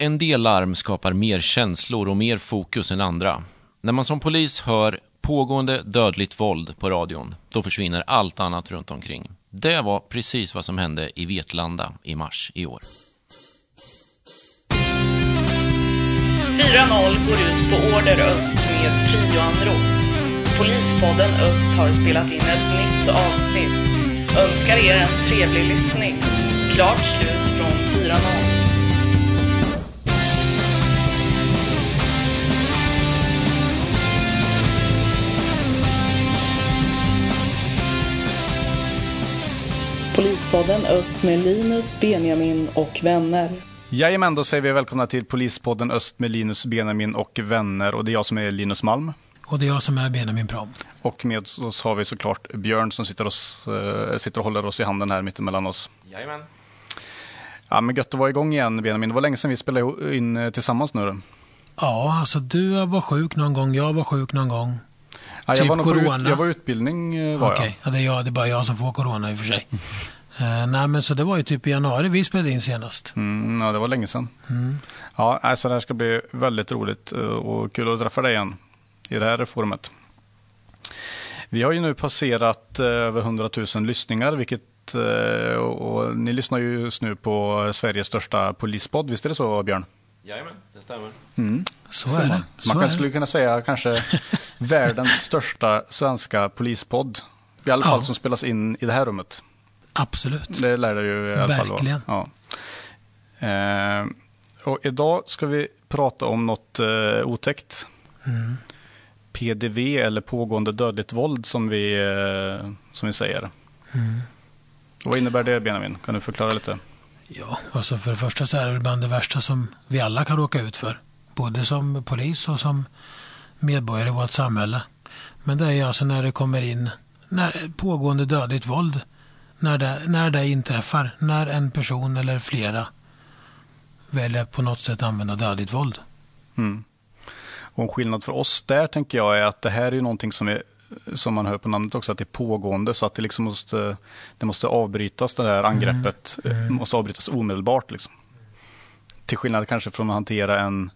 En del larm skapar mer känslor och mer fokus än andra. När man som polis hör pågående dödligt våld på radion, då försvinner allt annat runt omkring. Det var precis vad som hände i Vetlanda i mars i år. 4-0 går ut på Order Öst med prioanrop. Polispodden Öst har spelat in ett nytt avsnitt. Önskar er en trevlig lyssning. Klart slut från 4-0. Polispodden Öst med Linus, Benjamin och vänner. Jajamän, då säger vi välkomna till Polispodden Öst med Linus, Benjamin och vänner. Och det är jag som är Linus Malm. Och det är jag som är Benjamin Pram. Och med oss har vi såklart Björn som sitter, oss, äh, sitter och håller oss i handen här mittemellan oss. Jajamän. Ja, men gött att vara igång igen Benjamin. Det var länge sedan vi spelade in eh, tillsammans nu. Ja, alltså du var sjuk någon gång, jag var sjuk någon gång. Ja, typ jag, var corona. Ut, jag var utbildning eh, var Okej, jag. ja, det, är jag, det är bara jag som får corona i och för sig. uh, nej, men så det var ju typ i januari vi spelade in senast. Mm, ja, det var länge sedan. Mm. Ja, alltså det här ska bli väldigt roligt eh, och kul att träffa dig igen i det här forumet. Vi har ju nu passerat över 100 000 lyssningar, vilket och, och ni lyssnar ju just nu på Sveriges största polispodd, visst är det så Björn? Jajamän, det stämmer. Mm. Så är man. det. Så Man är kan, skulle kunna säga kanske världens största svenska polispodd. I alla fall Ja. som spelas in i det här rummet. Absolut. Det lär det ju i alla fall vara. Ja. Eh, och idag ska vi prata om något eh, otäckt. Mm. PDV eller pågående dödligt våld som vi, eh, som vi säger. Mm. Vad innebär det Benjamin? Kan du förklara lite? Ja, alltså för det första så är det bland det värsta som vi alla kan råka ut för. Både som polis och som medborgare i vårt samhälle. Men det är alltså när det kommer in när pågående dödligt våld. När det, när det inträffar. När en person eller flera väljer på något sätt använda dödligt våld. Mm. Och en skillnad för oss där tänker jag är att det här är någonting som, är, som man hör på namnet också, att det är pågående så att det liksom måste, det måste avbrytas, det där angreppet eh, måste avbrytas omedelbart. Liksom. Till skillnad kanske från att hantera en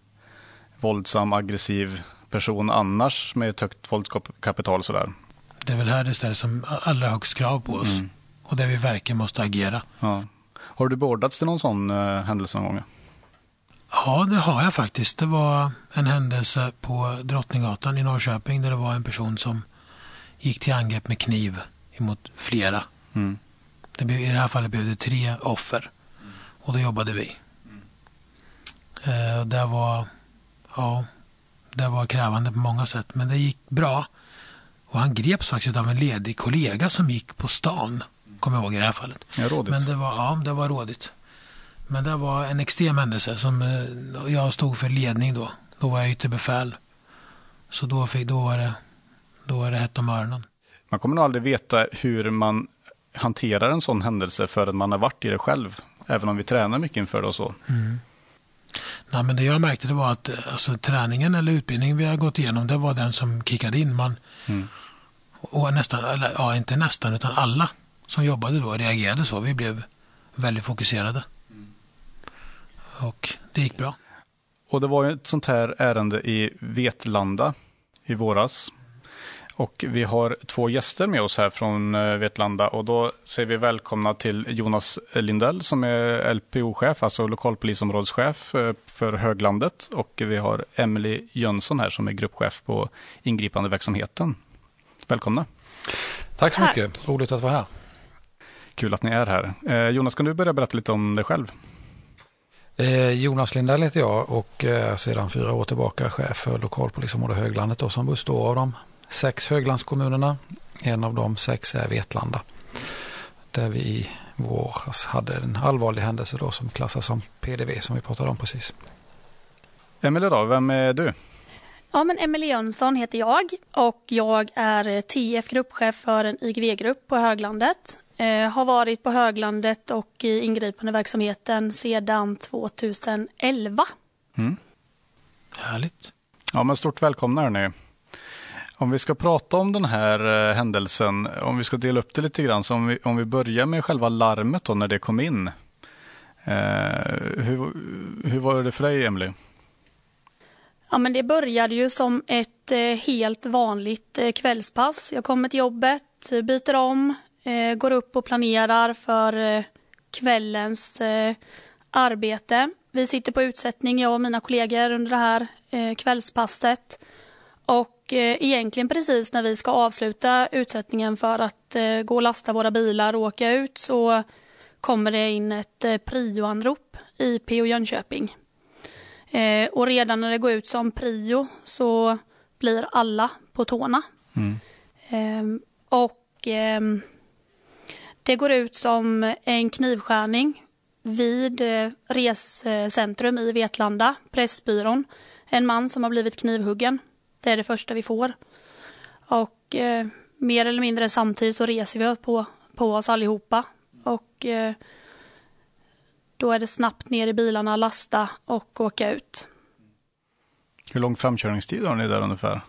våldsam, aggressiv person annars med ett högt våldskapital sådär. Det är väl här det ställs som allra högst krav på oss. Mm. Och där vi verkligen måste agera. Ja. Har du beordrats till någon sån eh, händelse någon gång? Ja, det har jag faktiskt. Det var en händelse på Drottninggatan i Norrköping där det var en person som gick till angrepp med kniv emot flera. Mm. Det blev, I det här fallet blev det tre offer och då jobbade vi. Eh, det var ja, det var krävande på många sätt men det gick bra. Och han greps faktiskt av en ledig kollega som gick på stan. Kommer jag ihåg i det här fallet. Ja, rådigt. Men det var, ja, det var rådigt. Men det var en extrem händelse som eh, jag stod för ledning då. Då var jag ytterbefäl. Så då, fick, då, var det, då var det hett om öronen. Man kommer nog aldrig veta hur man hanterar en sån händelse förrän man har varit i det själv. Även om vi tränar mycket inför det och så. Nej, men det jag märkte det var att eh, alltså, träningen eller utbildningen vi har gått igenom det var den som kickade in. Man, Mm. och nästan, eller, ja inte nästan utan alla som jobbade då reagerade så. Vi blev väldigt fokuserade. Och det gick bra. Och det var ju ett sånt här ärende i Vetlanda i våras. Och vi har två gäster med oss här från eh, Vetlanda och då säger vi välkomna till Jonas Lindell som är LPO-chef, alltså lokalpolisområdeschef eh, för Höglandet. Och vi har Emily Jönsson här som är gruppchef på ingripandeverksamheten. Välkomna! Tack så Tack. mycket. Roligt att vara här. Kul att ni är här. Eh, Jonas, kan du börja berätta lite om dig själv? Eh, Jonas Lindell heter jag och är sedan fyra år tillbaka chef för lokalpolisområde Höglandet då, som består av de sex Höglandskommunerna. En av de sex är Vetlanda. Där vi i våras hade en allvarlig händelse då som klassas som PDV som vi pratade om precis. Emelie då, vem är du? Ja, men Emelie Jönsson heter jag och jag är TF gruppchef för en IGV-grupp på Höglandet. Eh, har varit på Höglandet och i ingripande verksamheten sedan 2011. Härligt. Ja, men stort välkomna hörni. Om vi ska prata om den här eh, händelsen, om vi ska dela upp det lite grann, så om vi, om vi börjar med själva larmet då när det kom in. Eh, hur, hur var det för dig, Emily? Ja, men det började ju som ett eh, helt vanligt kvällspass. Jag kommer till jobbet, byter om, eh, går upp och planerar för eh, kvällens eh, arbete. Vi sitter på utsättning, jag och mina kollegor, under det här eh, kvällspasset. Och eh, egentligen precis när vi ska avsluta utsättningen för att eh, gå och lasta våra bilar och åka ut så kommer det in ett prioanrop i PO Jönköping. Och redan när det går ut som prio så blir alla på tårna. Mm. Eh, och eh, det går ut som en knivskärning vid eh, rescentrum i Vetlanda, Pressbyrån. En man som har blivit knivhuggen. Det är det första vi får. Och eh, mer eller mindre samtidigt så reser vi på, på oss allihopa. Och eh, då är det snabbt ner i bilarna, lasta och åka ut. Hur lång framkörningstid har ni där ungefär?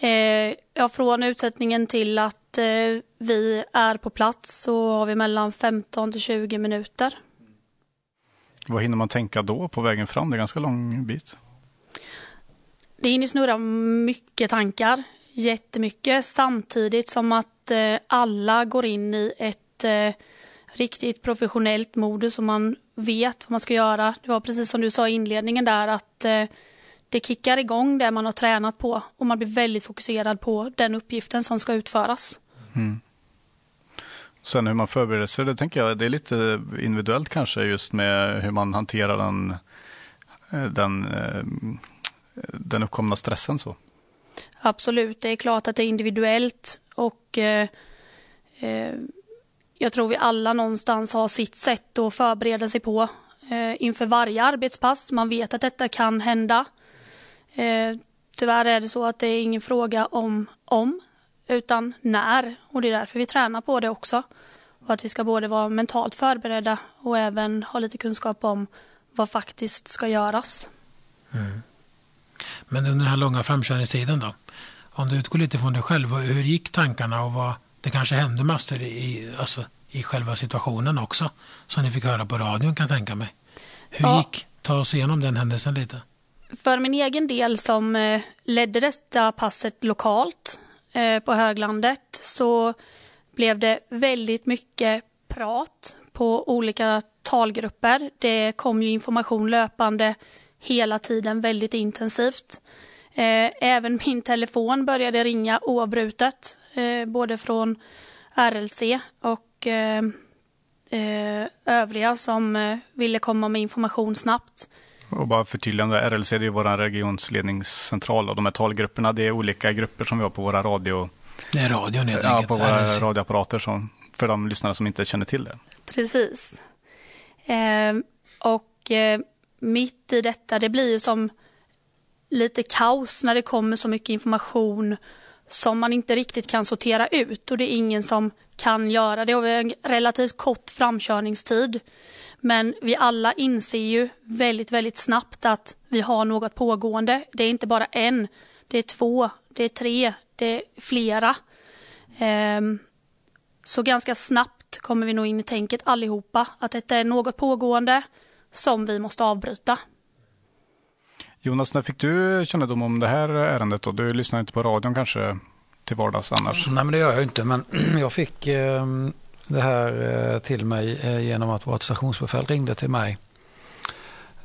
Eh, ja, från utsättningen till att eh, vi är på plats så har vi mellan 15 till 20 minuter. Vad hinner man tänka då på vägen fram? Det är ganska lång bit. Det hinner snurra mycket tankar, jättemycket, samtidigt som att eh, alla går in i ett eh, riktigt professionellt modus och man vet vad man ska göra. Det var precis som du sa i inledningen där att det kickar igång det man har tränat på och man blir väldigt fokuserad på den uppgiften som ska utföras. Mm. Sen hur man förbereder sig, det tänker jag det är lite individuellt kanske just med hur man hanterar den, eh, den, eh, den uppkomna stressen. så. Absolut, det är klart att det är individuellt och eh, eh, jag tror vi alla någonstans har sitt sätt att förbereda sig på eh, inför varje arbetspass. Man vet att detta kan hända. Eh, tyvärr är det så att det är ingen fråga om om, utan när. Och det är därför vi tränar på det också. Och att vi ska både vara mentalt förberedda och även ha lite kunskap om vad faktiskt ska göras. Mm. Men under den här långa framkörningstiden då? Om du utgår lite från dig själv, hur gick tankarna och vad, det kanske hände massor i, alltså, i själva situationen också, som ni fick höra på radion kan jag tänka mig. Hur ja. gick, ta oss igenom den händelsen lite. För min egen del som eh, ledde detta passet lokalt Eh, på Höglandet så blev det väldigt mycket prat på olika talgrupper. Det kom ju information löpande hela tiden väldigt intensivt. Eh, även min telefon började ringa oavbrutet, eh, både från RLC och övriga som ville komma med information snabbt. Och bara förtydligande, RLC det är vår regionsledningscentral och de här talgrupperna det är olika grupper som vi har på våra radio... Det är radion helt Ja, på våra RLC. radioapparater som, för de lyssnare som inte känner till det. Precis. Eh, och eh, mitt i detta, det blir ju som lite kaos när det kommer så mycket information som man inte riktigt kan sortera ut och det är ingen som kan göra det. Och vi har en relativt kort framkörningstid. Men vi alla inser ju väldigt, väldigt snabbt att vi har något pågående. Det är inte bara en, det är två, det är tre, det är flera. Ehm, så ganska snabbt kommer vi nog in i tänket allihopa att detta är något pågående som vi måste avbryta. Jonas, när fick du kännedom om det här ärendet? Då? Du lyssnar inte på radion kanske till vardags annars? Nej, men det gör jag inte. Men jag fick eh, det här eh, till mig eh, genom att vårt stationsbefäl ringde till mig.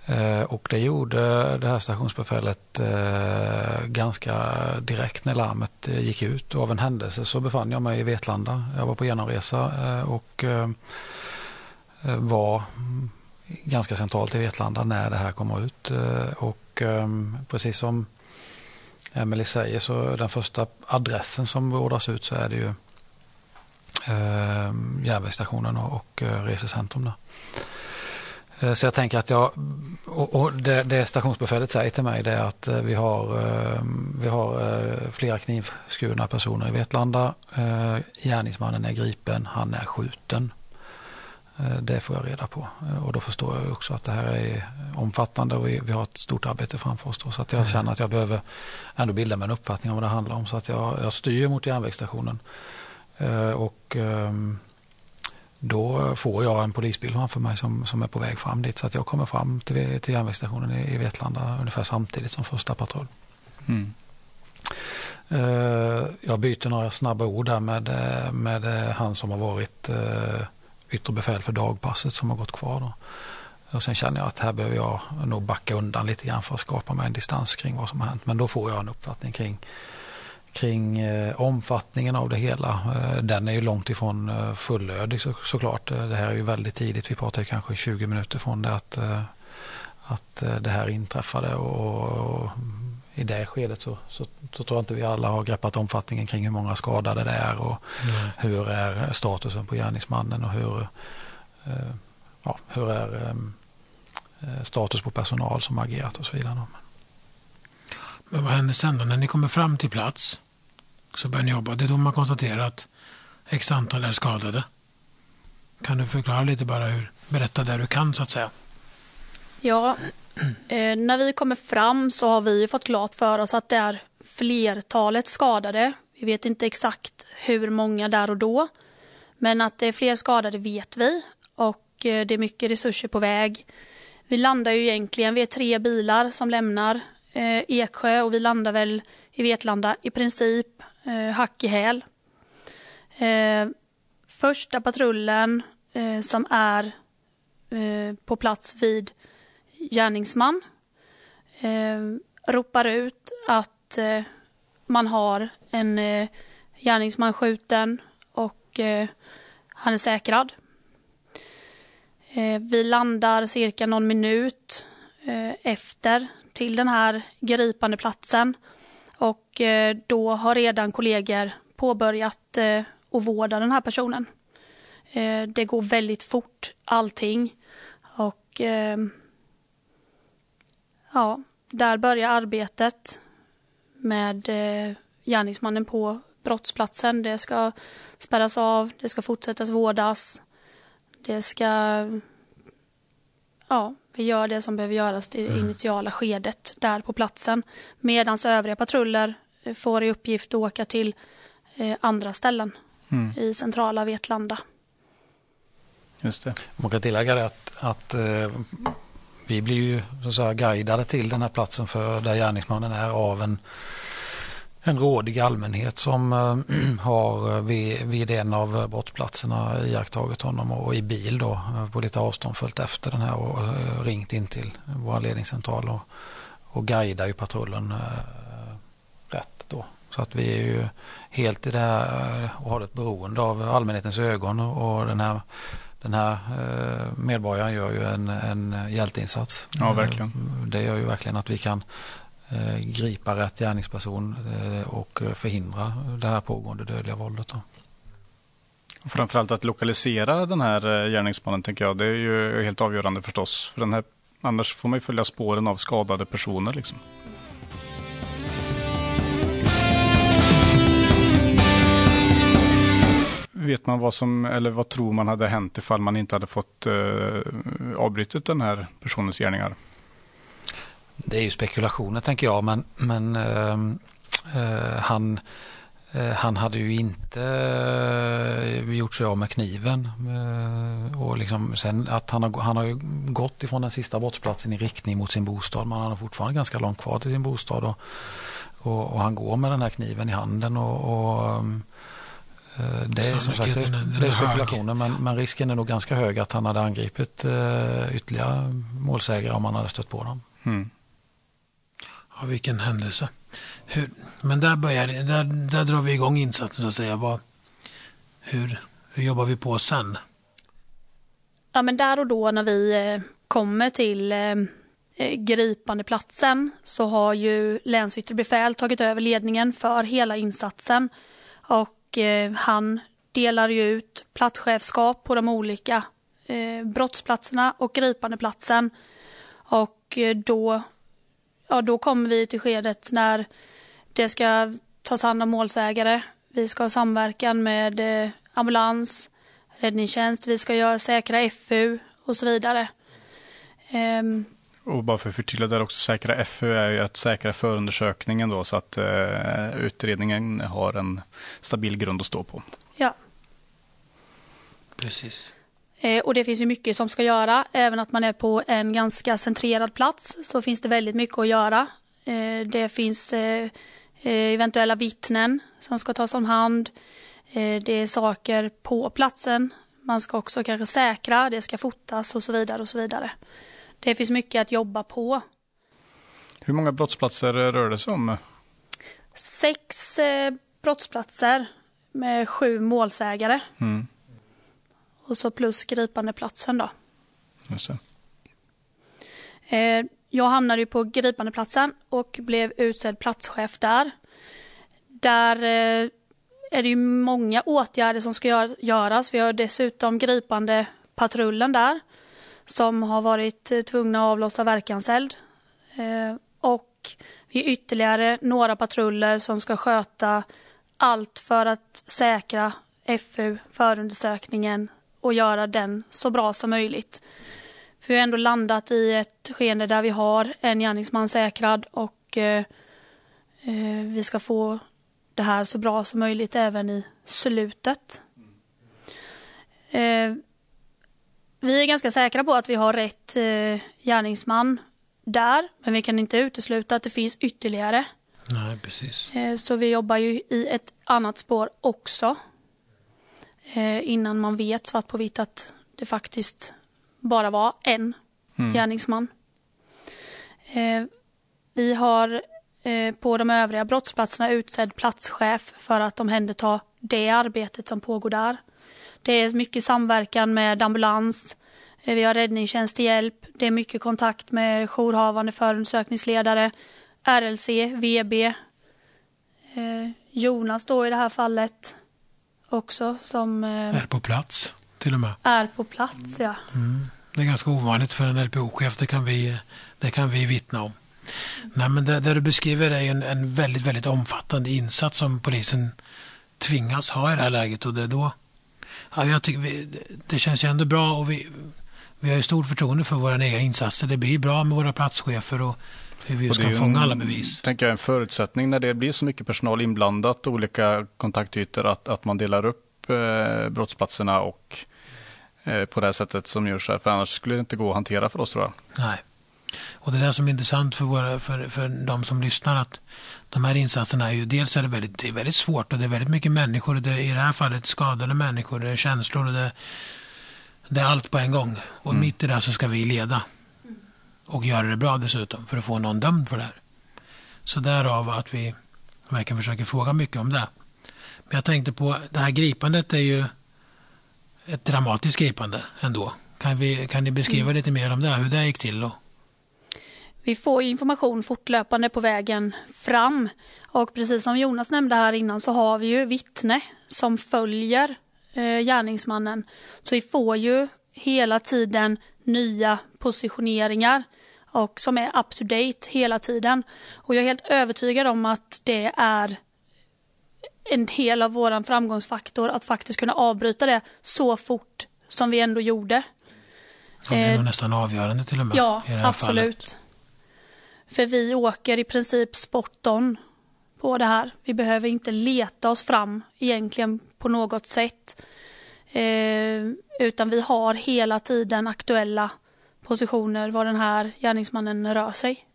Eh, och det gjorde det här stationsbefälet eh, ganska direkt när larmet eh, gick ut. Och av en händelse så befann jag mig i Vetlanda. Jag var på genomresa och var ganska centralt i Vetlanda när det här kommer ut. Eh, och ehm, precis som Emelie säger så den första adressen som beordras ut så är det ju ehm, järnvägsstationen och, eh, resecentrum. Där. Eh, så jag tänker att jag, och det, det stationsbefälet säger till mig det är att vi har, ehm, vi har flera knivskurna personer i Vetlanda. Gärningsmannen är gripen, han är skjuten. Det får jag reda på och då förstår jag också att det här är omfattande och vi, har ett stort arbete framför oss. Då, så att jag mm. känner att jag behöver ändå bilda mig en uppfattning om vad det handlar om. Så att jag, jag styr mot järnvägsstationen Eh, och ehm, då får jag en polisbil framför mig som, som är på väg fram dit. Så att jag kommer fram till, till järnvägsstationen i, i Vetlanda ungefär samtidigt som första patrull. Mm. Jag byter några snabba ord där med, med han som har varit yttre befäl för dagpasset som har gått kvar. Då. Och sen känner jag att här behöver jag nog backa undan lite grann för att skapa mig en distans kring vad som har hänt. Men då får jag en uppfattning kring kring eh, omfattningen av det hela. Eh, den är ju långt ifrån eh, fullödig så, såklart. Eh, det här är ju väldigt tidigt. Vi pratar kanske 20 minuter från det att, eh, att eh, det här inträffade. Och, och i det skedet så, så, så, tror jag inte vi alla har greppat omfattningen kring hur många skadade det är och mm. hur är statusen på gärningsmannen och hur, ja, hur är status på personal som agerat och så vidare. Men vad händer sen då? När ni kommer fram till plats så börjar ni jobba. Det är då man konstaterar att x antal är skadade. Kan du förklara lite bara hur, berätta där du kan så att säga. Ja, eh, när vi kommer fram så har vi fått klart för oss att det är flertalet skadade. Vi vet inte exakt hur många där och då. Men att det är fler skadade vet vi och eh, det är mycket resurser på väg. Vi landar ju egentligen, vi är tre bilar som lämnar eh, Eksjö och vi landar väl i Vetlanda i princip eh, hack i häl. Eh, första patrullen eh, som är eh, på plats vid gärningsman eh, ropar ut att eh, man har en eh, gärningsman skjuten och eh, han är säkrad. Eh, vi landar cirka någon minut eh, efter till den här gripande platsen och eh, då har redan kollegor påbörjat eh, att vårda den här personen. Eh, det går väldigt fort allting och eh, ja, där börjar arbetet med gärningsmannen på brottsplatsen. Det ska spärras av, det ska fortsättas vårdas. Det ska ja, vi gör det som behöver göras i det mm. initiala skedet där på platsen. Medan övriga patruller eh, får i uppgift att åka till eh, andra ställen mm. i centrala Vetlanda. Just det. Man kan tillägga det att, att eh, vi blir ju så att säga, guidade till den här platsen för där gärningsmannen är av en en rådig allmänhet som äh, har eh, vid, vid, en av brottsplatserna iakttagit honom och i bil då eh, på lite avstånd följt efter den här och ringt in till vår ledningscentral och, och guidar ju patrullen äh, rätt då. Så att vi är ju helt i det här och har ett beroende av allmänhetens ögon och den här den här medborgaren gör ju en, en hjälteinsats. Ja, verkligen. Det gör ju verkligen att vi kan Eh, gripa rätt gärningsperson eh, och förhindra det här pågående dödliga våldet. Då. Framförallt att lokalisera den här eh, gärningsmannen tänker jag, det är ju helt avgörande förstås. För den här, annars får man ju följa spåren av skadade personer. Liksom. Vet man vad som, eller vad tror man hade hänt ifall man inte hade fått eh, avbrutit den här personens gärningar? Det är ju spekulationer tänker jag, men, men ehm, eh, han, eh, han hade ju inte eh, gjort sig av med kniven. Eh, och liksom sen att han har, han har ju gått ifrån den sista brottsplatsen i riktning mot sin bostad, men han har fortfarande ganska långt kvar till sin bostad. Och, och, och han går med den här kniven i handen och, och ehm, det är som sagt det är, det är spekulationer men, men, risken är nog ganska hög att han hade angripit uh, ytterligare målsägare om han hade stött på dem. Mm. Ja, vilken händelse. Hur, men där, börjar, där, där drar vi igång insatsen så att säga. Vad, hur, hur jobbar vi på sen? Ja, men där och då när vi eh, kommer till eh, eh, gripande platsen så har ju länsyttre befäl tagit över ledningen för hela insatsen och eh, han delar ju ut platschefskap på de olika eh, brottsplatserna och gripandeplatsen och eh, då ja, då kommer vi till skedet när det ska tas hand om målsägare. Vi ska ha samverkan med eh, ambulans, räddningstjänst, vi ska göra säkra FU och så vidare. Ehm, och bara för att förtydliga där också, säkra FU är ju att säkra förundersökningen då så att uh, utredningen har en stabil grund att stå på. Ja. Precis. Eh, och det finns ju mycket som ska göra. Även att man är på en ganska centrerad plats så finns det väldigt mycket att göra. Eh, det finns eh, eventuella vittnen som ska tas om hand. Det är saker på platsen. Man ska också kanske säkra, det ska fotas och så vidare och så vidare. Det finns mycket att jobba på. Hur många brottsplatser rör det sig om? Sex brottsplatser med sju målsägare. Mm. Och så plus gripandeplatsen då. Just det. Eh, jag hamnade ju på gripandeplatsen och blev utsedd platschef där. Där eh, är det ju många åtgärder som ska göras. Vi har dessutom gripande patrullen där som har varit eh, tvungna att avlossa verkanseld. Eh, och vi är ytterligare några patruller som ska sköta allt för att säkra FU, förundersökningen och göra den så bra som möjligt. För vi har ändå landat i ett skeende där vi har en gärningsman säkrad och eh, eh vi ska få det här så bra som möjligt även i slutet. Eh, vi är ganska säkra på att vi har rätt eh, gärningsman där, men vi kan inte utesluta att det finns ytterligare. Nej, precis. Eh, så vi jobbar ju i ett annat spår också. Eh, innan man vet svart på vitt att det faktiskt bara var en mm. gärningsman. Eh, vi har på de övriga brottsplatserna utsedd platschef för att omhänderta det arbetet som pågår där. Det är mycket samverkan med ambulans, vi har räddningstjänst till hjälp, det är mycket kontakt med jourhavande förundersökningsledare, RLC, VB, Jonas då i det här fallet också som... Eh, är på plats till och med. Är på plats, ja. Mm. Det är ganska ovanligt för en LPO-chef, det kan vi, det kan vi vittna om. Nej, men det, det du beskriver är en, en väldigt, väldigt omfattande insats som polisen tvingas ha i det här läget och det är då ja, jag tycker det känns ju ändå bra och vi, vi har ju stort förtroende för våra egna insatser. Det blir bra med våra platschefer och hur vi ska fånga alla bevis. tänker jag, en förutsättning när det blir så mycket personal inblandat, olika kontaktytor, att, att man delar upp eh, brottsplatserna och eh, på det sättet som görs här. För annars skulle det inte gå att hantera för oss tror jag. Nej. Och det är det som är intressant för, våra, för, för de som lyssnar att de här insatserna är ju dels är det väldigt, det är väldigt svårt och det är väldigt mycket människor. Det är, I det här fallet skadade människor, det är känslor och det, det är allt på en gång. Och mm. mitt i det så ska vi leda och göra det bra dessutom för att få någon dömd för det här. Så därav att vi verkligen försöker fråga mycket om det. Men jag tänkte på, det här gripandet är ju ett dramatiskt gripande ändå. Kan, vi, kan ni beskriva mm. lite mer om det, hur det gick till? Då? Vi får information fortlöpande på vägen fram. Och precis som Jonas nämnde här innan så har vi ju vittne som följer eh, gärningsmannen. Så vi får ju hela tiden nya positioneringar och som är up to date hela tiden. Och jag är helt övertygad om att det är en del av vår framgångsfaktor att faktiskt kunna avbryta det så fort som vi ändå gjorde. Ja, det är nog eh, nästan avgörande till och med. Ja, i det här absolut. Fallet. För vi åker i princip spot on på det här. Vi behöver inte leta oss fram egentligen på något sätt. Eh, utan vi har hela tiden aktuella positioner var den här gärningsmannen rör sig.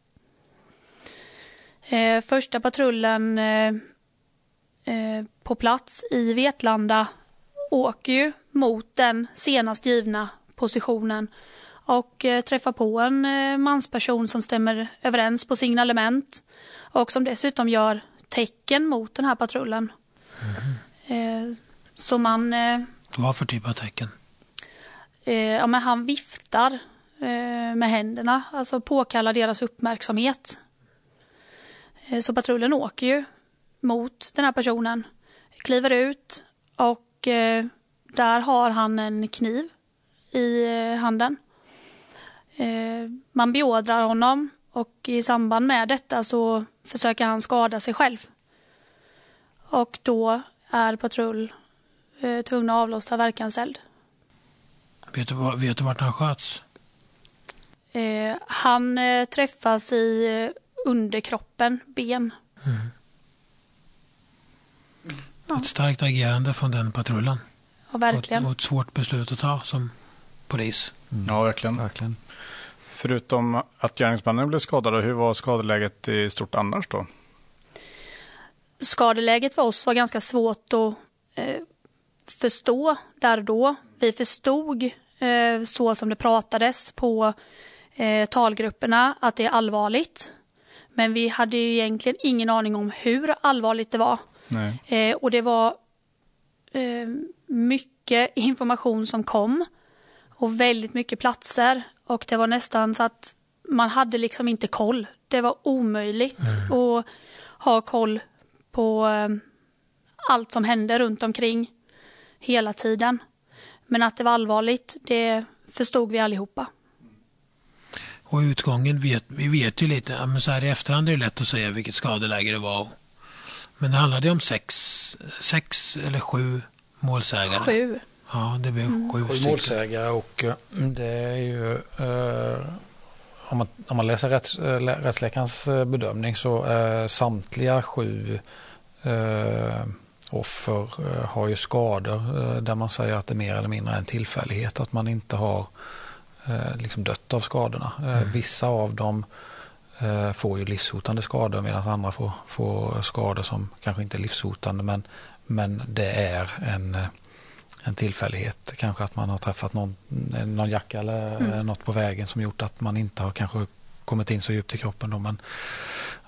Eh, första patrullen eh, eh, på plats i Vetlanda åker ju mot den senast givna positionen och eh, träffar på en eh, mansperson som stämmer överens på signalement och som dessutom gör tecken mot den här patrullen. Mm. så man... Vad för typ av tecken? ja, men han viftar med händerna, alltså påkalla deras uppmärksamhet. Så patrullen åker ju mot den här personen, kliver ut och där har han en kniv i handen. Man beordrar honom och i samband med detta så försöker han skada sig själv. Och då är patrull tvungna att avlossa verkanseld. Vet du, vet du vart han sköts? Eh, han eh, träffas i eh, underkroppen, ben. Mm. Ett starkt agerande från den patrullen. Ja, verkligen. Och ett svårt beslut att ta som polis. Mm. Ja, verkligen. verkligen. Förutom att gärningsmannen blev skadad, hur var skadeläget i stort annars då? Skadeläget för oss var ganska svårt att eh, förstå där och då. Vi förstod eh, så som det pratades på eh, talgrupperna att det är allvarligt. Men vi hade ju egentligen ingen aning om hur allvarligt det var. Eh, och det var eh, mycket information som kom och väldigt mycket platser. Och det var nästan så att man hade liksom inte koll. Det var omöjligt mm. att ha koll på eh, allt som hände runt omkring hela tiden. Men att det var allvarligt, det förstod vi allihopa. Och utgången vet vi vet ju lite, men så här i efterhand är det lätt att säga vilket skadeläge det var. Men det handlade om sex, sex eller sju målsägare. Sju. Ja, det blev mm. sju, sju målsägare och eh, det är ju eh, om, man, om man läser rätts, äh, rättsläkarens bedömning så är samtliga sju eh, offer eh, har ju skador eh, där man säger att det mer eller mindre är en tillfällighet att man inte har eh, liksom dött av skadorna. Mm. Vissa av dem får ju livshotande skador medan andra får, får skador som kanske inte är livshotande men, men det är en, en tillfällighet. Kanske att man har träffat någon, någon jacka eller mm. något på vägen som gjort att man inte har kanske kommit in så djupt i kroppen. Då. Men,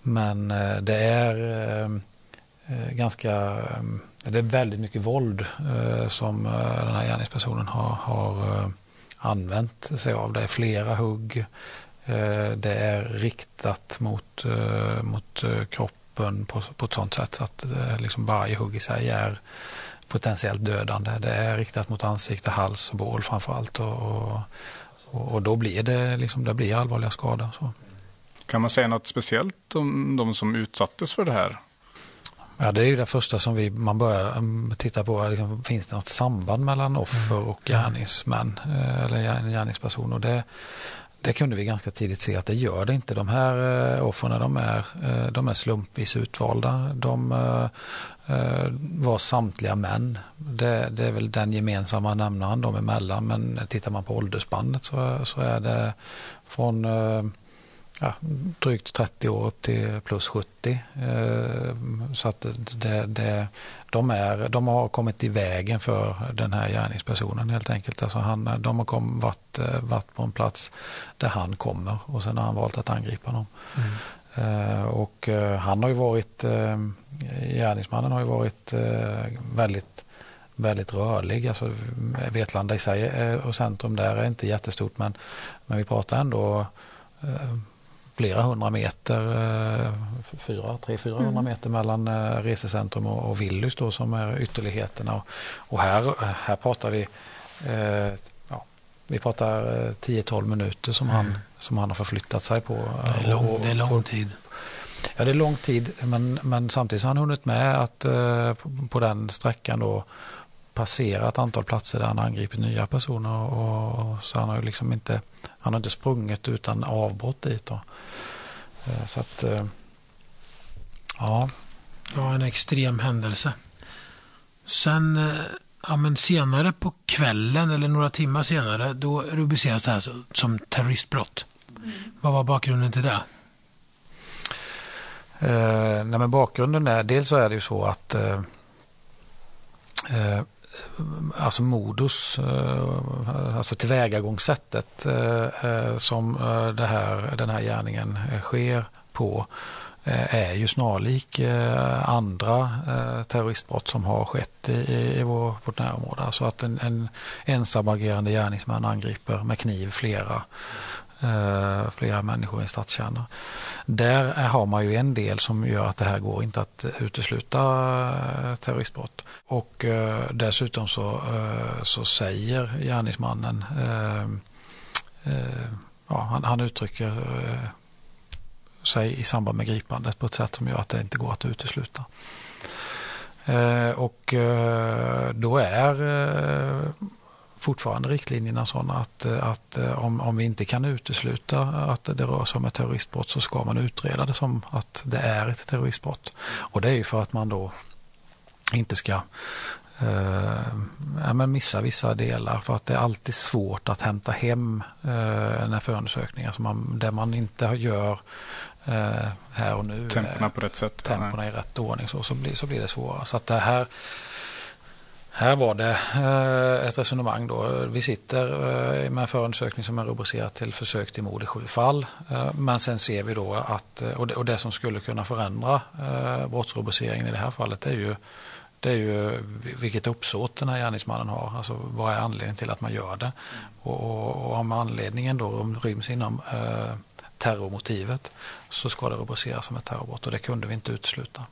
men det är Eh, ganska, eh, det är väldigt mycket våld eh, som den här gärningspersonen har, har använt sig av. Det är flera hugg. Det är riktat mot, mot kroppen på, på ett sånt sätt så att liksom varje hugg i sig är potentiellt dödande. Det är riktat mot ansikte, hals och bål framför allt. Och, och, och, då blir det, liksom, det blir allvarliga skador. Så. Kan man säga något speciellt om de som utsattes för det här? Ja, det är ju det första som vi, man börjar mm, titta på. Liksom, finns det något samband mellan offer mm. och gärningsmän eh, eller gärningspersoner? Det, det kunde vi ganska tidigt se att det gör det inte. De här eh, offren de är, eh, de är slumpvis utvalda. De var samtliga män. Det, det, är väl den gemensamma nämnaren de emellan. Men tittar man på åldersbandet så, så är det från ja, drygt 30 år upp till plus 70. Eh, så att det, det, de, är, de har kommit i vägen för den här gärningspersonen helt enkelt. Alltså han, de har kom, varit, eh, varit på en plats där han kommer och sen har han valt att angripa dem. Mm. Eh, och han har ju varit, gärningsmannen har ju varit väldigt väldigt rörlig. Alltså, Vetlanda i sig och centrum där är inte jättestort men, men vi pratar ändå flera hundra meter, eh, fyra, tre, fyra hundra mm. meter mellan eh, resecentrum och, och Willys då som är ytterligheterna. Och här, här pratar vi eh, ja, vi pratar 10-12 minuter som, han, mm. som han har förflyttat sig på. Det är lång, det är lång tid. Ja, det är lång tid, men, men samtidigt har han hunnit med att på den sträckan då passera ett antal platser där han angripit nya personer. Och, och, så han har ju liksom inte, han har inte sprungit utan avbrott dit. Då. Eh, så att, eh, ja. Ja, en extrem händelse. Sen eh, ja, men senare på kvällen eller några timmar senare då rubriceras det här som terroristbrott. Mm. Vad var bakgrunden till det? Eh, nej men bakgrunden är, dels så är det ju så att eh, eh alltså modus, eh, alltså tillvägagångssättet eh, eh som eh, det här, den här gärningen sker på är ju snarlik andra terroristbrott som har skett i, i vårt närområde. Alltså att en, en ensamagerande gärningsman angriper med kniv flera, Eh, flera människor i en stadskärna. Där har man ju en del som gör att det här går inte att utesluta eh, terroristbrott. Och eh, dessutom så, så säger gärningsmannen, ja, han, han uttrycker sig i samband med gripandet på ett sätt som gör att det inte går att utesluta. Och då är fortfarande riktlinjerna sådana att, att eh, om, om vi inte kan utesluta att det rör sig om ett terroristbrott så ska man utreda det som att det är ett terroristbrott. Och det är ju för att man då inte ska eh, ja, men missa vissa delar för att det är alltid svårt att hämta hem eh, när förundersökningar som man, där man inte gör eh, här och nu. Temporna på rätt sätt. Temporna i rätt ordning så, så, blir, så blir det svårare. Så att det här här var det eh, ett resonemang då. Vi sitter eh, med en förundersökning som är rubricerad till försök till mord i sju fall. Eh, men sen ser vi då att, och det, som skulle kunna förändra brottsrubriceringen i det här fallet är ju, det är ju vilket uppsåt den här gärningsmannen har. Alltså vad är anledningen till att man gör det? Och, och, och om anledningen då ryms inom terrormotivet så ska det rubriceras som ett terrorbrott och det kunde vi inte utesluta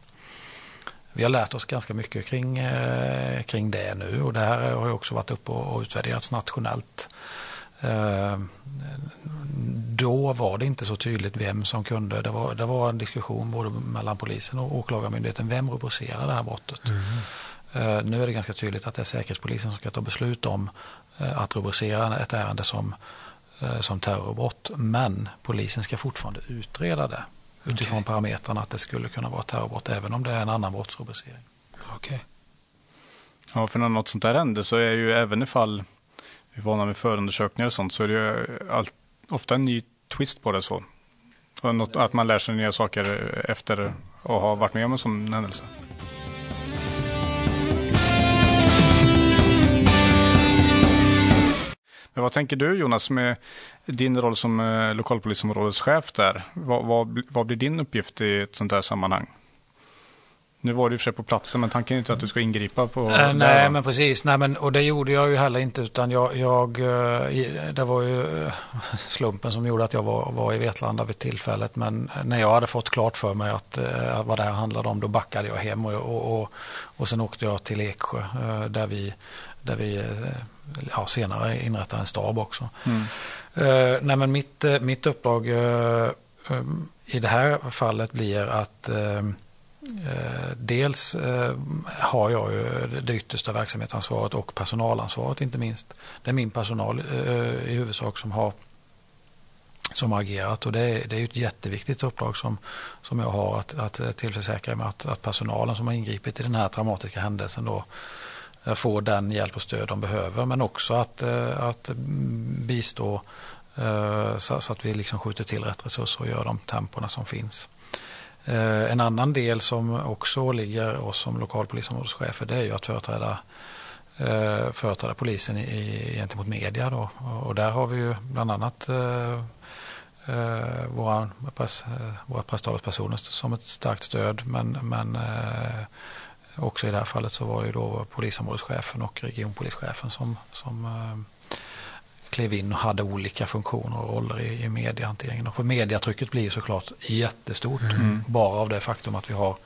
vi har lärt oss ganska mycket kring, eh, kring det nu och det här har ju också varit uppe och, utvärderats nationellt. Eh, då var det inte så tydligt vem som kunde, det var, det var en diskussion både mellan polisen och åklagarmyndigheten, vem rubricerar det här brottet? Mm. Eh, nu är det ganska tydligt att det är Säkerhetspolisen som ska ta beslut om att rubricera ett ärende som, som terrorbrott, men polisen ska fortfarande utreda det utifrån okay. parametrarna att det skulle kunna vara terrorbrott även om det är en annan brottsrubricering. Okay. Ja, för när något sånt där händer så är ju även ifall vi är vana med förundersökningar och sånt så är det ju allt, ofta en ny twist på det så. Och något, att man lär sig nya saker efter att ha varit med om en sån händelse. Vad tänker du Jonas med din roll som eh, lokalpolisområdeschef där? Vad, vad, vad blir din uppgift i ett sånt här sammanhang? Nu var du i och för sig på platsen, men tanken är inte att du ska ingripa på... Äh, nej, men precis. Nej, men, och det gjorde jag ju heller inte, utan jag... jag eh, det var ju slumpen som gjorde att jag var, var i Vetlanda vid tillfället. Men när jag hade fått klart för mig att, vad det här handlade om, då backade jag hem och, och, och, och sen åkte jag till Eksjö där vi, där vi ja, senare inrätta en stab också. Mm. Uh, nej, men mitt, eh, mitt uppdrag uh, um, i det här fallet blir att uh, dels har jag ju det yttersta verksamhetsansvaret och personalansvaret inte minst. Det är min personal i huvudsak som har som har agerat och det är, det är ett jätteviktigt uppdrag som, som jag har att, att tillförsäkra mig att, att personalen som har ingripit i den här traumatiska händelsen då Eh, få den hjälp och stöd de behöver men också att, eh, att bistå eh, så att vi liksom skjuter till rätt resurser och gör de temporna som finns. En annan del som också ligger oss som lokalpolisområdeschefer det är ju att företräda, företräda polisen i, gentemot media. Då. Och där har vi ju bland annat våra, press, våra presstalespersoner som ett starkt stöd men, men också i det här fallet så var det då polisområdeschefen och regionpolischefen som, som eh, klev in och hade olika funktioner och roller i, i mediehanteringen. Och för mediatrycket blir såklart jättestort mm. bara av det faktum att vi har,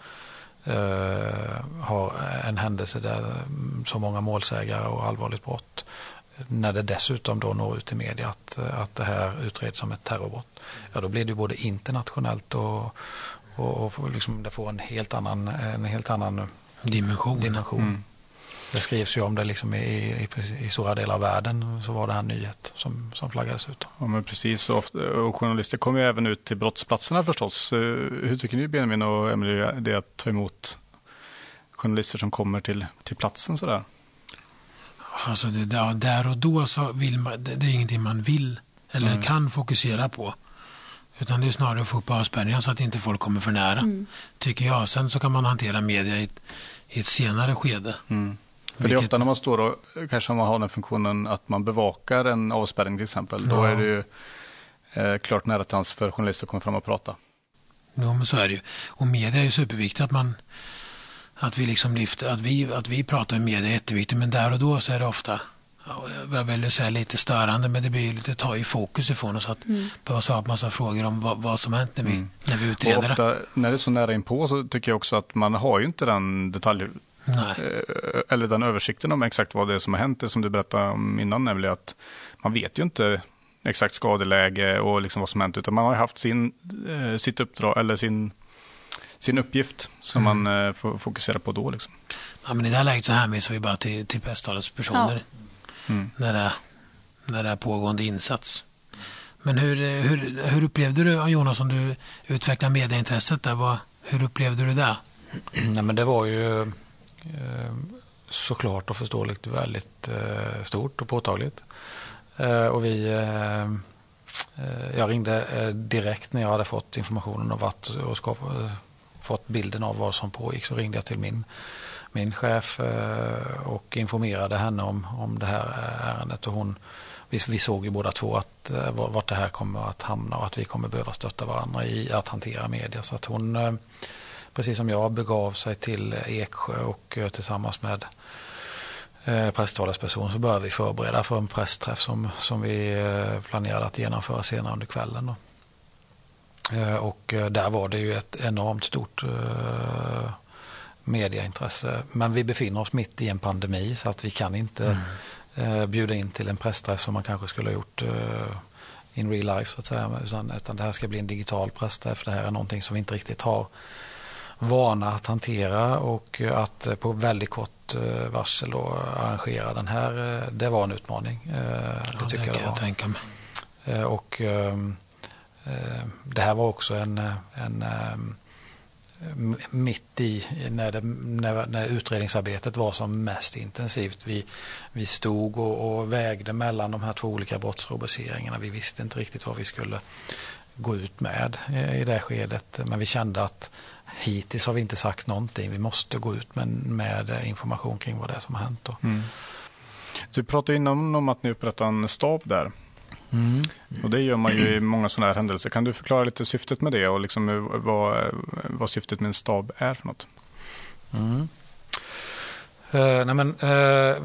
eh, har en händelse där mm, så många målsägare och allvarligt brott när det dessutom då når ut till media att, att det här utreds som ett terrorbrott, ja då blir det både internationellt och, och, och liksom det får en helt annan, en helt annan dimension. dimension. Mm. Det skrivs ju om det liksom i, i, i stora delar av världen så var det här nyhet som, som flaggades ut. Ja men precis och, och journalister kommer ju även ut till brottsplatserna förstås. Eh, hur tycker ni Benjamin och Emelie det att ta emot journalister som kommer till, till platsen sådär? Alltså det, där, där och då så vill man, det, det är ingenting man vill eller mm. kan fokusera på. Utan det är snarare att få upp avspärrningar så att inte folk kommer för nära. Mm. Tycker jag. Sen så kan man hantera media i ett, i ett senare skede. Mm. För Vilket... det är ofta när man står och kanske man har den funktionen att man bevakar en avspärrning till exempel. Ja. Då är det ju eh, klart nära till hands för journalister att komma fram och prata. Jo, men så är det ju. Och media är ju superviktigt att man att vi liksom lyfter, att vi, att vi pratar med media är jätteviktigt. Men där och då så är det ofta jag vill säga lite störande, men det blir lite, tar ju fokus ifrån oss att mm. behöva svara på massa frågor om vad, vad som hänt när vi, mm. när vi utreder och ofta, När det är så nära inpå så tycker jag också att man har ju inte den detalj Nej. Eh, eller den översikten om exakt vad det är som har hänt, det som du berättade om innan, nämligen att man vet ju inte exakt skadeläge och liksom vad som hänt, utan man har haft sin, eh, sitt uppdrag eller sin, sin uppgift som mm. man eh, får fokusera på då. Liksom. Ja, men I det här läget så hänvisar vi bara till, till personer. Ja mm. när, det, när det är pågående insats. Men hur, hur, hur upplevde du Jonas om du utvecklade medieintresset där? Vad, hur upplevde du det? Nej, men det var ju eh, såklart och förståeligt väldigt eh, stort och påtagligt. Och vi, jag ringde direkt när jag hade fått informationen och, varit och skapat, fått bilden av vad som pågick så ringde jag till min, min chef eh, och informerade henne om, om det här eh, ärendet. Och hon, vi, vi såg ju båda två att, eh, vart det här kommer att hamna och att vi kommer behöva stötta varandra i att hantera media. Så att hon precis som jag, begav sig till Eksjö och tillsammans med eh, presstalesperson så började vi förbereda för en pressträff som, som vi planerade att genomföra senare under kvällen. Då. Och där var det ju ett enormt stort mediaintresse. Men vi befinner oss mitt i en pandemi så att vi kan inte mm. bjuda in till en pressträff som man kanske skulle ha gjort in real life så att säga. Utan, utan det här ska bli en digital pressträff. Det här är någonting som vi inte riktigt har vana att hantera och att på väldigt kort eh, varsel då arrangera den här, eh, det var en utmaning. Eh, det ja, tycker det jag. Jag tänka mig. Och det här var också en, en Eh, mitt i när, det, när, när, utredningsarbetet var som mest intensivt. Vi, vi stod och, och, vägde mellan de här två olika brottsrubriceringarna. Vi visste inte riktigt vad vi skulle gå ut med eh, i det skedet. Men vi kände att hittills har vi inte sagt någonting. Vi måste gå ut med, med information kring vad det är som har hänt. Mm. Du pratade innan om att ni upprättade en stab där. Mm. Och det gör man ju i många sådana här händelser. Kan du förklara lite syftet med det och liksom vad, vad syftet med en stab är för något? Mm. Uh, nej men, uh,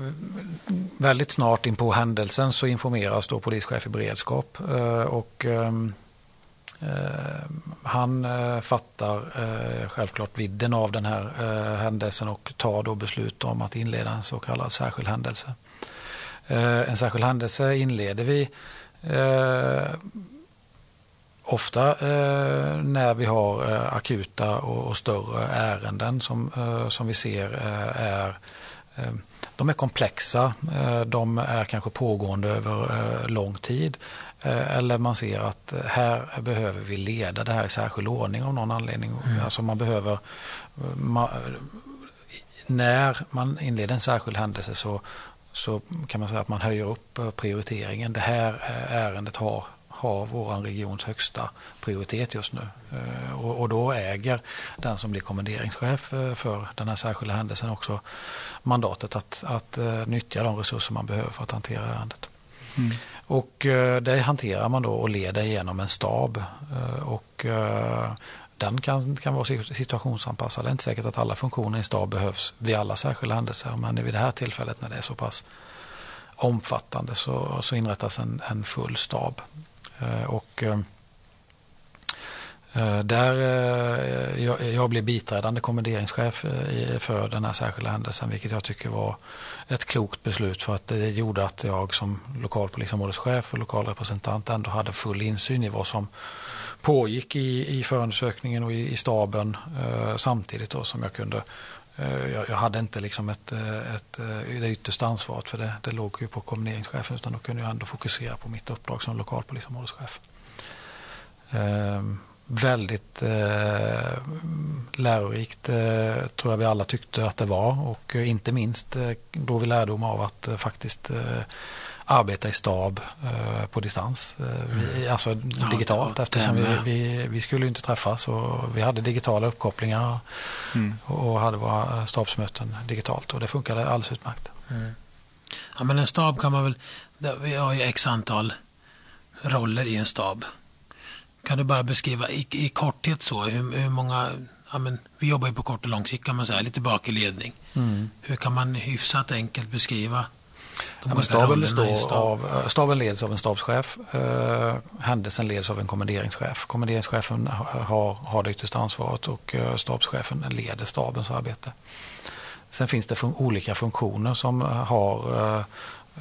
väldigt snart in på händelsen så informeras då polischef i beredskap uh, och um, Eh, han eh, fattar eh, självklart vidden av den här händelsen och tar då beslut om att inleda en så kallad särskild händelse. En särskild händelse inleder vi ofta eh, när vi har eh, akuta och, och, större ärenden som, eh, som vi ser är de är komplexa, de är kanske pågående över lång tid Eh, eller man ser att här behöver vi leda det här i särskild ordning av någon anledning. Mm. Alltså man behöver, man, när man inleder en särskild händelse så, så kan man säga att man höjer upp prioriteringen. Det här ärendet har, har vår regions högsta prioritet just nu. Eh, och, och, då äger den som blir kommenderingschef eh, för den här särskilda händelsen också mandatet att, att nyttja de resurser man behöver för att hantera ärendet. Mm. Och eh, det hanterar man då och leder genom en stab. Eh, och eh, den kan, kan vara situationsanpassad. Det är inte säkert att alla funktioner i en stab behövs vid alla särskilda händelser. Men vid det här tillfället när det är så pass omfattande så, så inrättas en, en full stab. Eh, och eh, eh, där eh, jag blev biträdande kommenderingschef eh, för den här särskilda händelsen vilket jag tycker var ett klokt beslut för att det gjorde att jag som lokalpolisområdeschef och lokalrepresentant ändå hade full insyn i vad som pågick i, i förundersökningen och i, i staben eh, samtidigt då som jag kunde eh, jag, jag hade inte liksom ett, eh, ett, det yttersta ansvaret för det, det låg ju på kommenderingschefen utan då kunde jag ändå fokusera på mitt uppdrag som lokalpolisområdeschef. Eh, väldigt eh, lärorikt eh, tror jag vi alla tyckte att det var och eh, inte minst eh, då vi lärdom av att eh, faktiskt eh, arbeta i stab eh, på distans, vi, mm. alltså ja, digitalt eftersom vi, vi, vi, skulle inte träffas och vi hade digitala uppkopplingar mm. och hade våra stabsmöten digitalt och det funkade alldeles utmärkt. Mm. Ja men en stab kan man väl, vi har ju x antal roller i en stab. Kan du bara beskriva i, i korthet så hur, hur många ja, men, vi jobbar ju på kort och lång sikt kan man säga, lite bak i ledning. Mm. Hur kan man hyfsat enkelt beskriva ja, staben, består av, eh, staben leds av en stabschef. Eh, händelsen leds av en kommenderingschef. Kommenderingschefen har, har det yttersta ansvaret och eh, stabschefen leder stabens arbete. Sen finns det fun olika funktioner som har eh,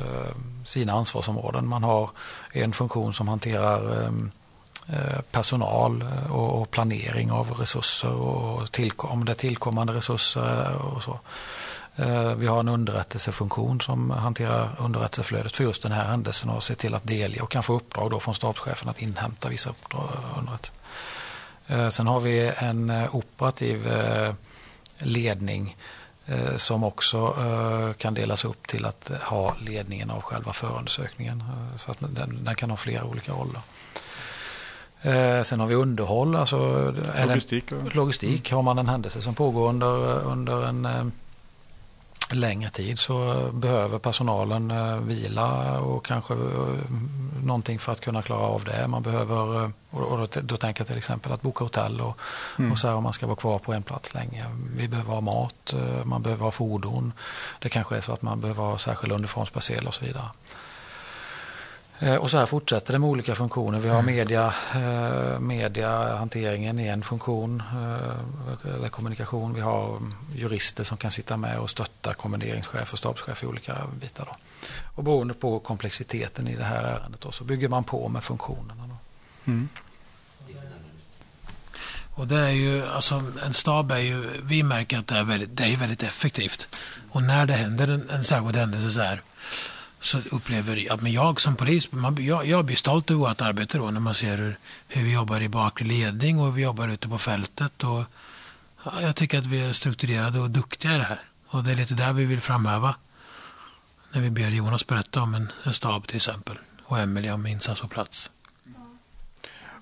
eh, sina ansvarsområden. Man har en funktion som hanterar Eh, personal och planering av resurser och om det är tillkommande resurser och så. Eh, vi har en underrättelsefunktion som hanterar underrättelseflödet för just den här händelsen och ser till att delge och kan få uppdrag då från stabschefen att inhämta vissa underrättelser. Sen har vi en operativ ledning eh, som också eh, kan delas upp till att ha ledningen av själva förundersökningen. Eh, så att den, den kan ha flera olika roller. Eh, sen har vi underhåll, alltså logistik. Logistik. Har man en händelse som pågår under, under en eh, längre tid så behöver personalen eh, vila och kanske eh, någonting för att kunna klara av det. Man behöver, eh, och då, då tänker jag till exempel att boka hotell och, mm. och så här om man ska vara kvar på en plats länge. Vi behöver ha mat, man behöver ha fordon. Det kanske är så att man behöver ha särskild uniformspersedel och så vidare. Eh, och så här fortsätter det med olika funktioner. Vi har mm. media, eh, mediahanteringen i en funktion, eh, eller kommunikation. Vi har jurister som kan sitta med och stötta kommenderingschef och stabschef i olika bitar. Då. Och beroende på komplexiteten i det här ärendet då, så bygger man på med funktionerna. Mm. Och det är ju, alltså en stab är ju, vi märker att det är väldigt, det är väldigt effektivt. Och när det händer en, en särskild händelse så här så upplever jag, men jag som polis, man, jag, jag blir stolt över vårt arbete då när man ser hur, hur vi jobbar i bakre ledning och hur vi jobbar ute på fältet. Och, ja, jag tycker att vi är strukturerade och duktiga i det här. Och det är lite där vi vill framhäva. När vi ber Jonas berätta om en, en stab till exempel och Emelie om insats på plats.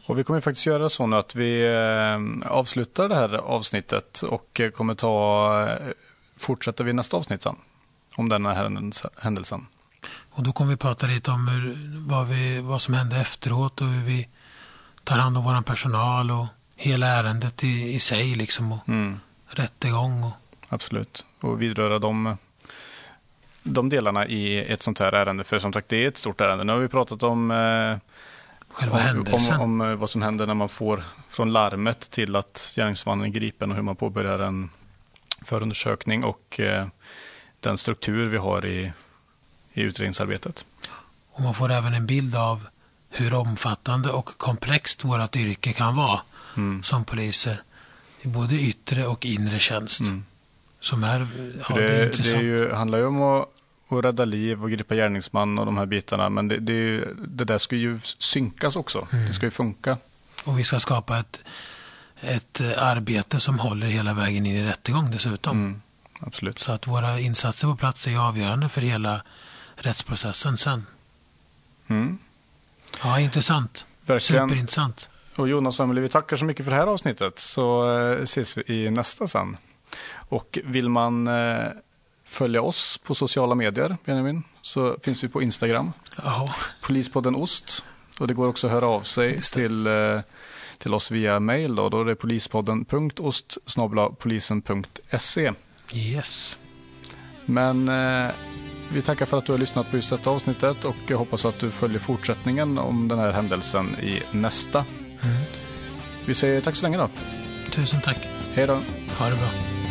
Och vi kommer faktiskt göra så nu att vi eh, avslutar det här avsnittet och eh, kommer ta eh, fortsätter vi nästa avsnitt sen. Om den här händelsen. Och då kommer vi prata lite om hur, vad, vi, vad som hände efteråt och hur vi tar hand om vår personal och hela ärendet i, i sig liksom. Och mm. rättegång. Och... Absolut. Och vidröra de, de delarna i ett sånt här ärende. För som sagt, det är ett stort ärende. Nu har vi pratat om eh, Själva om, händelsen. Om, om, vad som händer när man får från larmet till att gärningsmannen är gripen och hur man påbörjar en förundersökning och eh, den struktur vi har i i utredningsarbetet. Och man får även en bild av hur omfattande och komplext vårt yrke kan vara mm. som poliser. I både yttre och inre tjänst. Mm. Som är, ja, det, det, är intressant. Det är ju, handlar ju om att, att rädda liv och gripa gärningsman och de här bitarna. Men det, det, det där ska ju synkas också. Mm. Det ska ju funka. Och vi ska skapa ett, ett arbete som håller hela vägen in i rättegång dessutom. Mm, absolut. Så att våra insatser på plats är avgörande för hela rättsprocessen sen. Mm. Ja, intressant. Verkligen. Superintressant. Och Jonas och Emelie, vi tackar så mycket för det här avsnittet. Så eh, ses vi i nästa sen. Och vill man eh, följa oss på sociala medier, Benjamin, så finns vi på Instagram. Ja. Polispodden Ost. Och det går också att höra av sig till, eh, till oss via mail. Då, då är det polispodden.ost polisen.se. Yes. Men vi tackar för att du har lyssnat på just detta avsnittet och jag hoppas att du följer fortsättningen om den här händelsen i nästa. Mm. Vi säger tack så länge då. Tusen tack. Hej då. Ha det bra.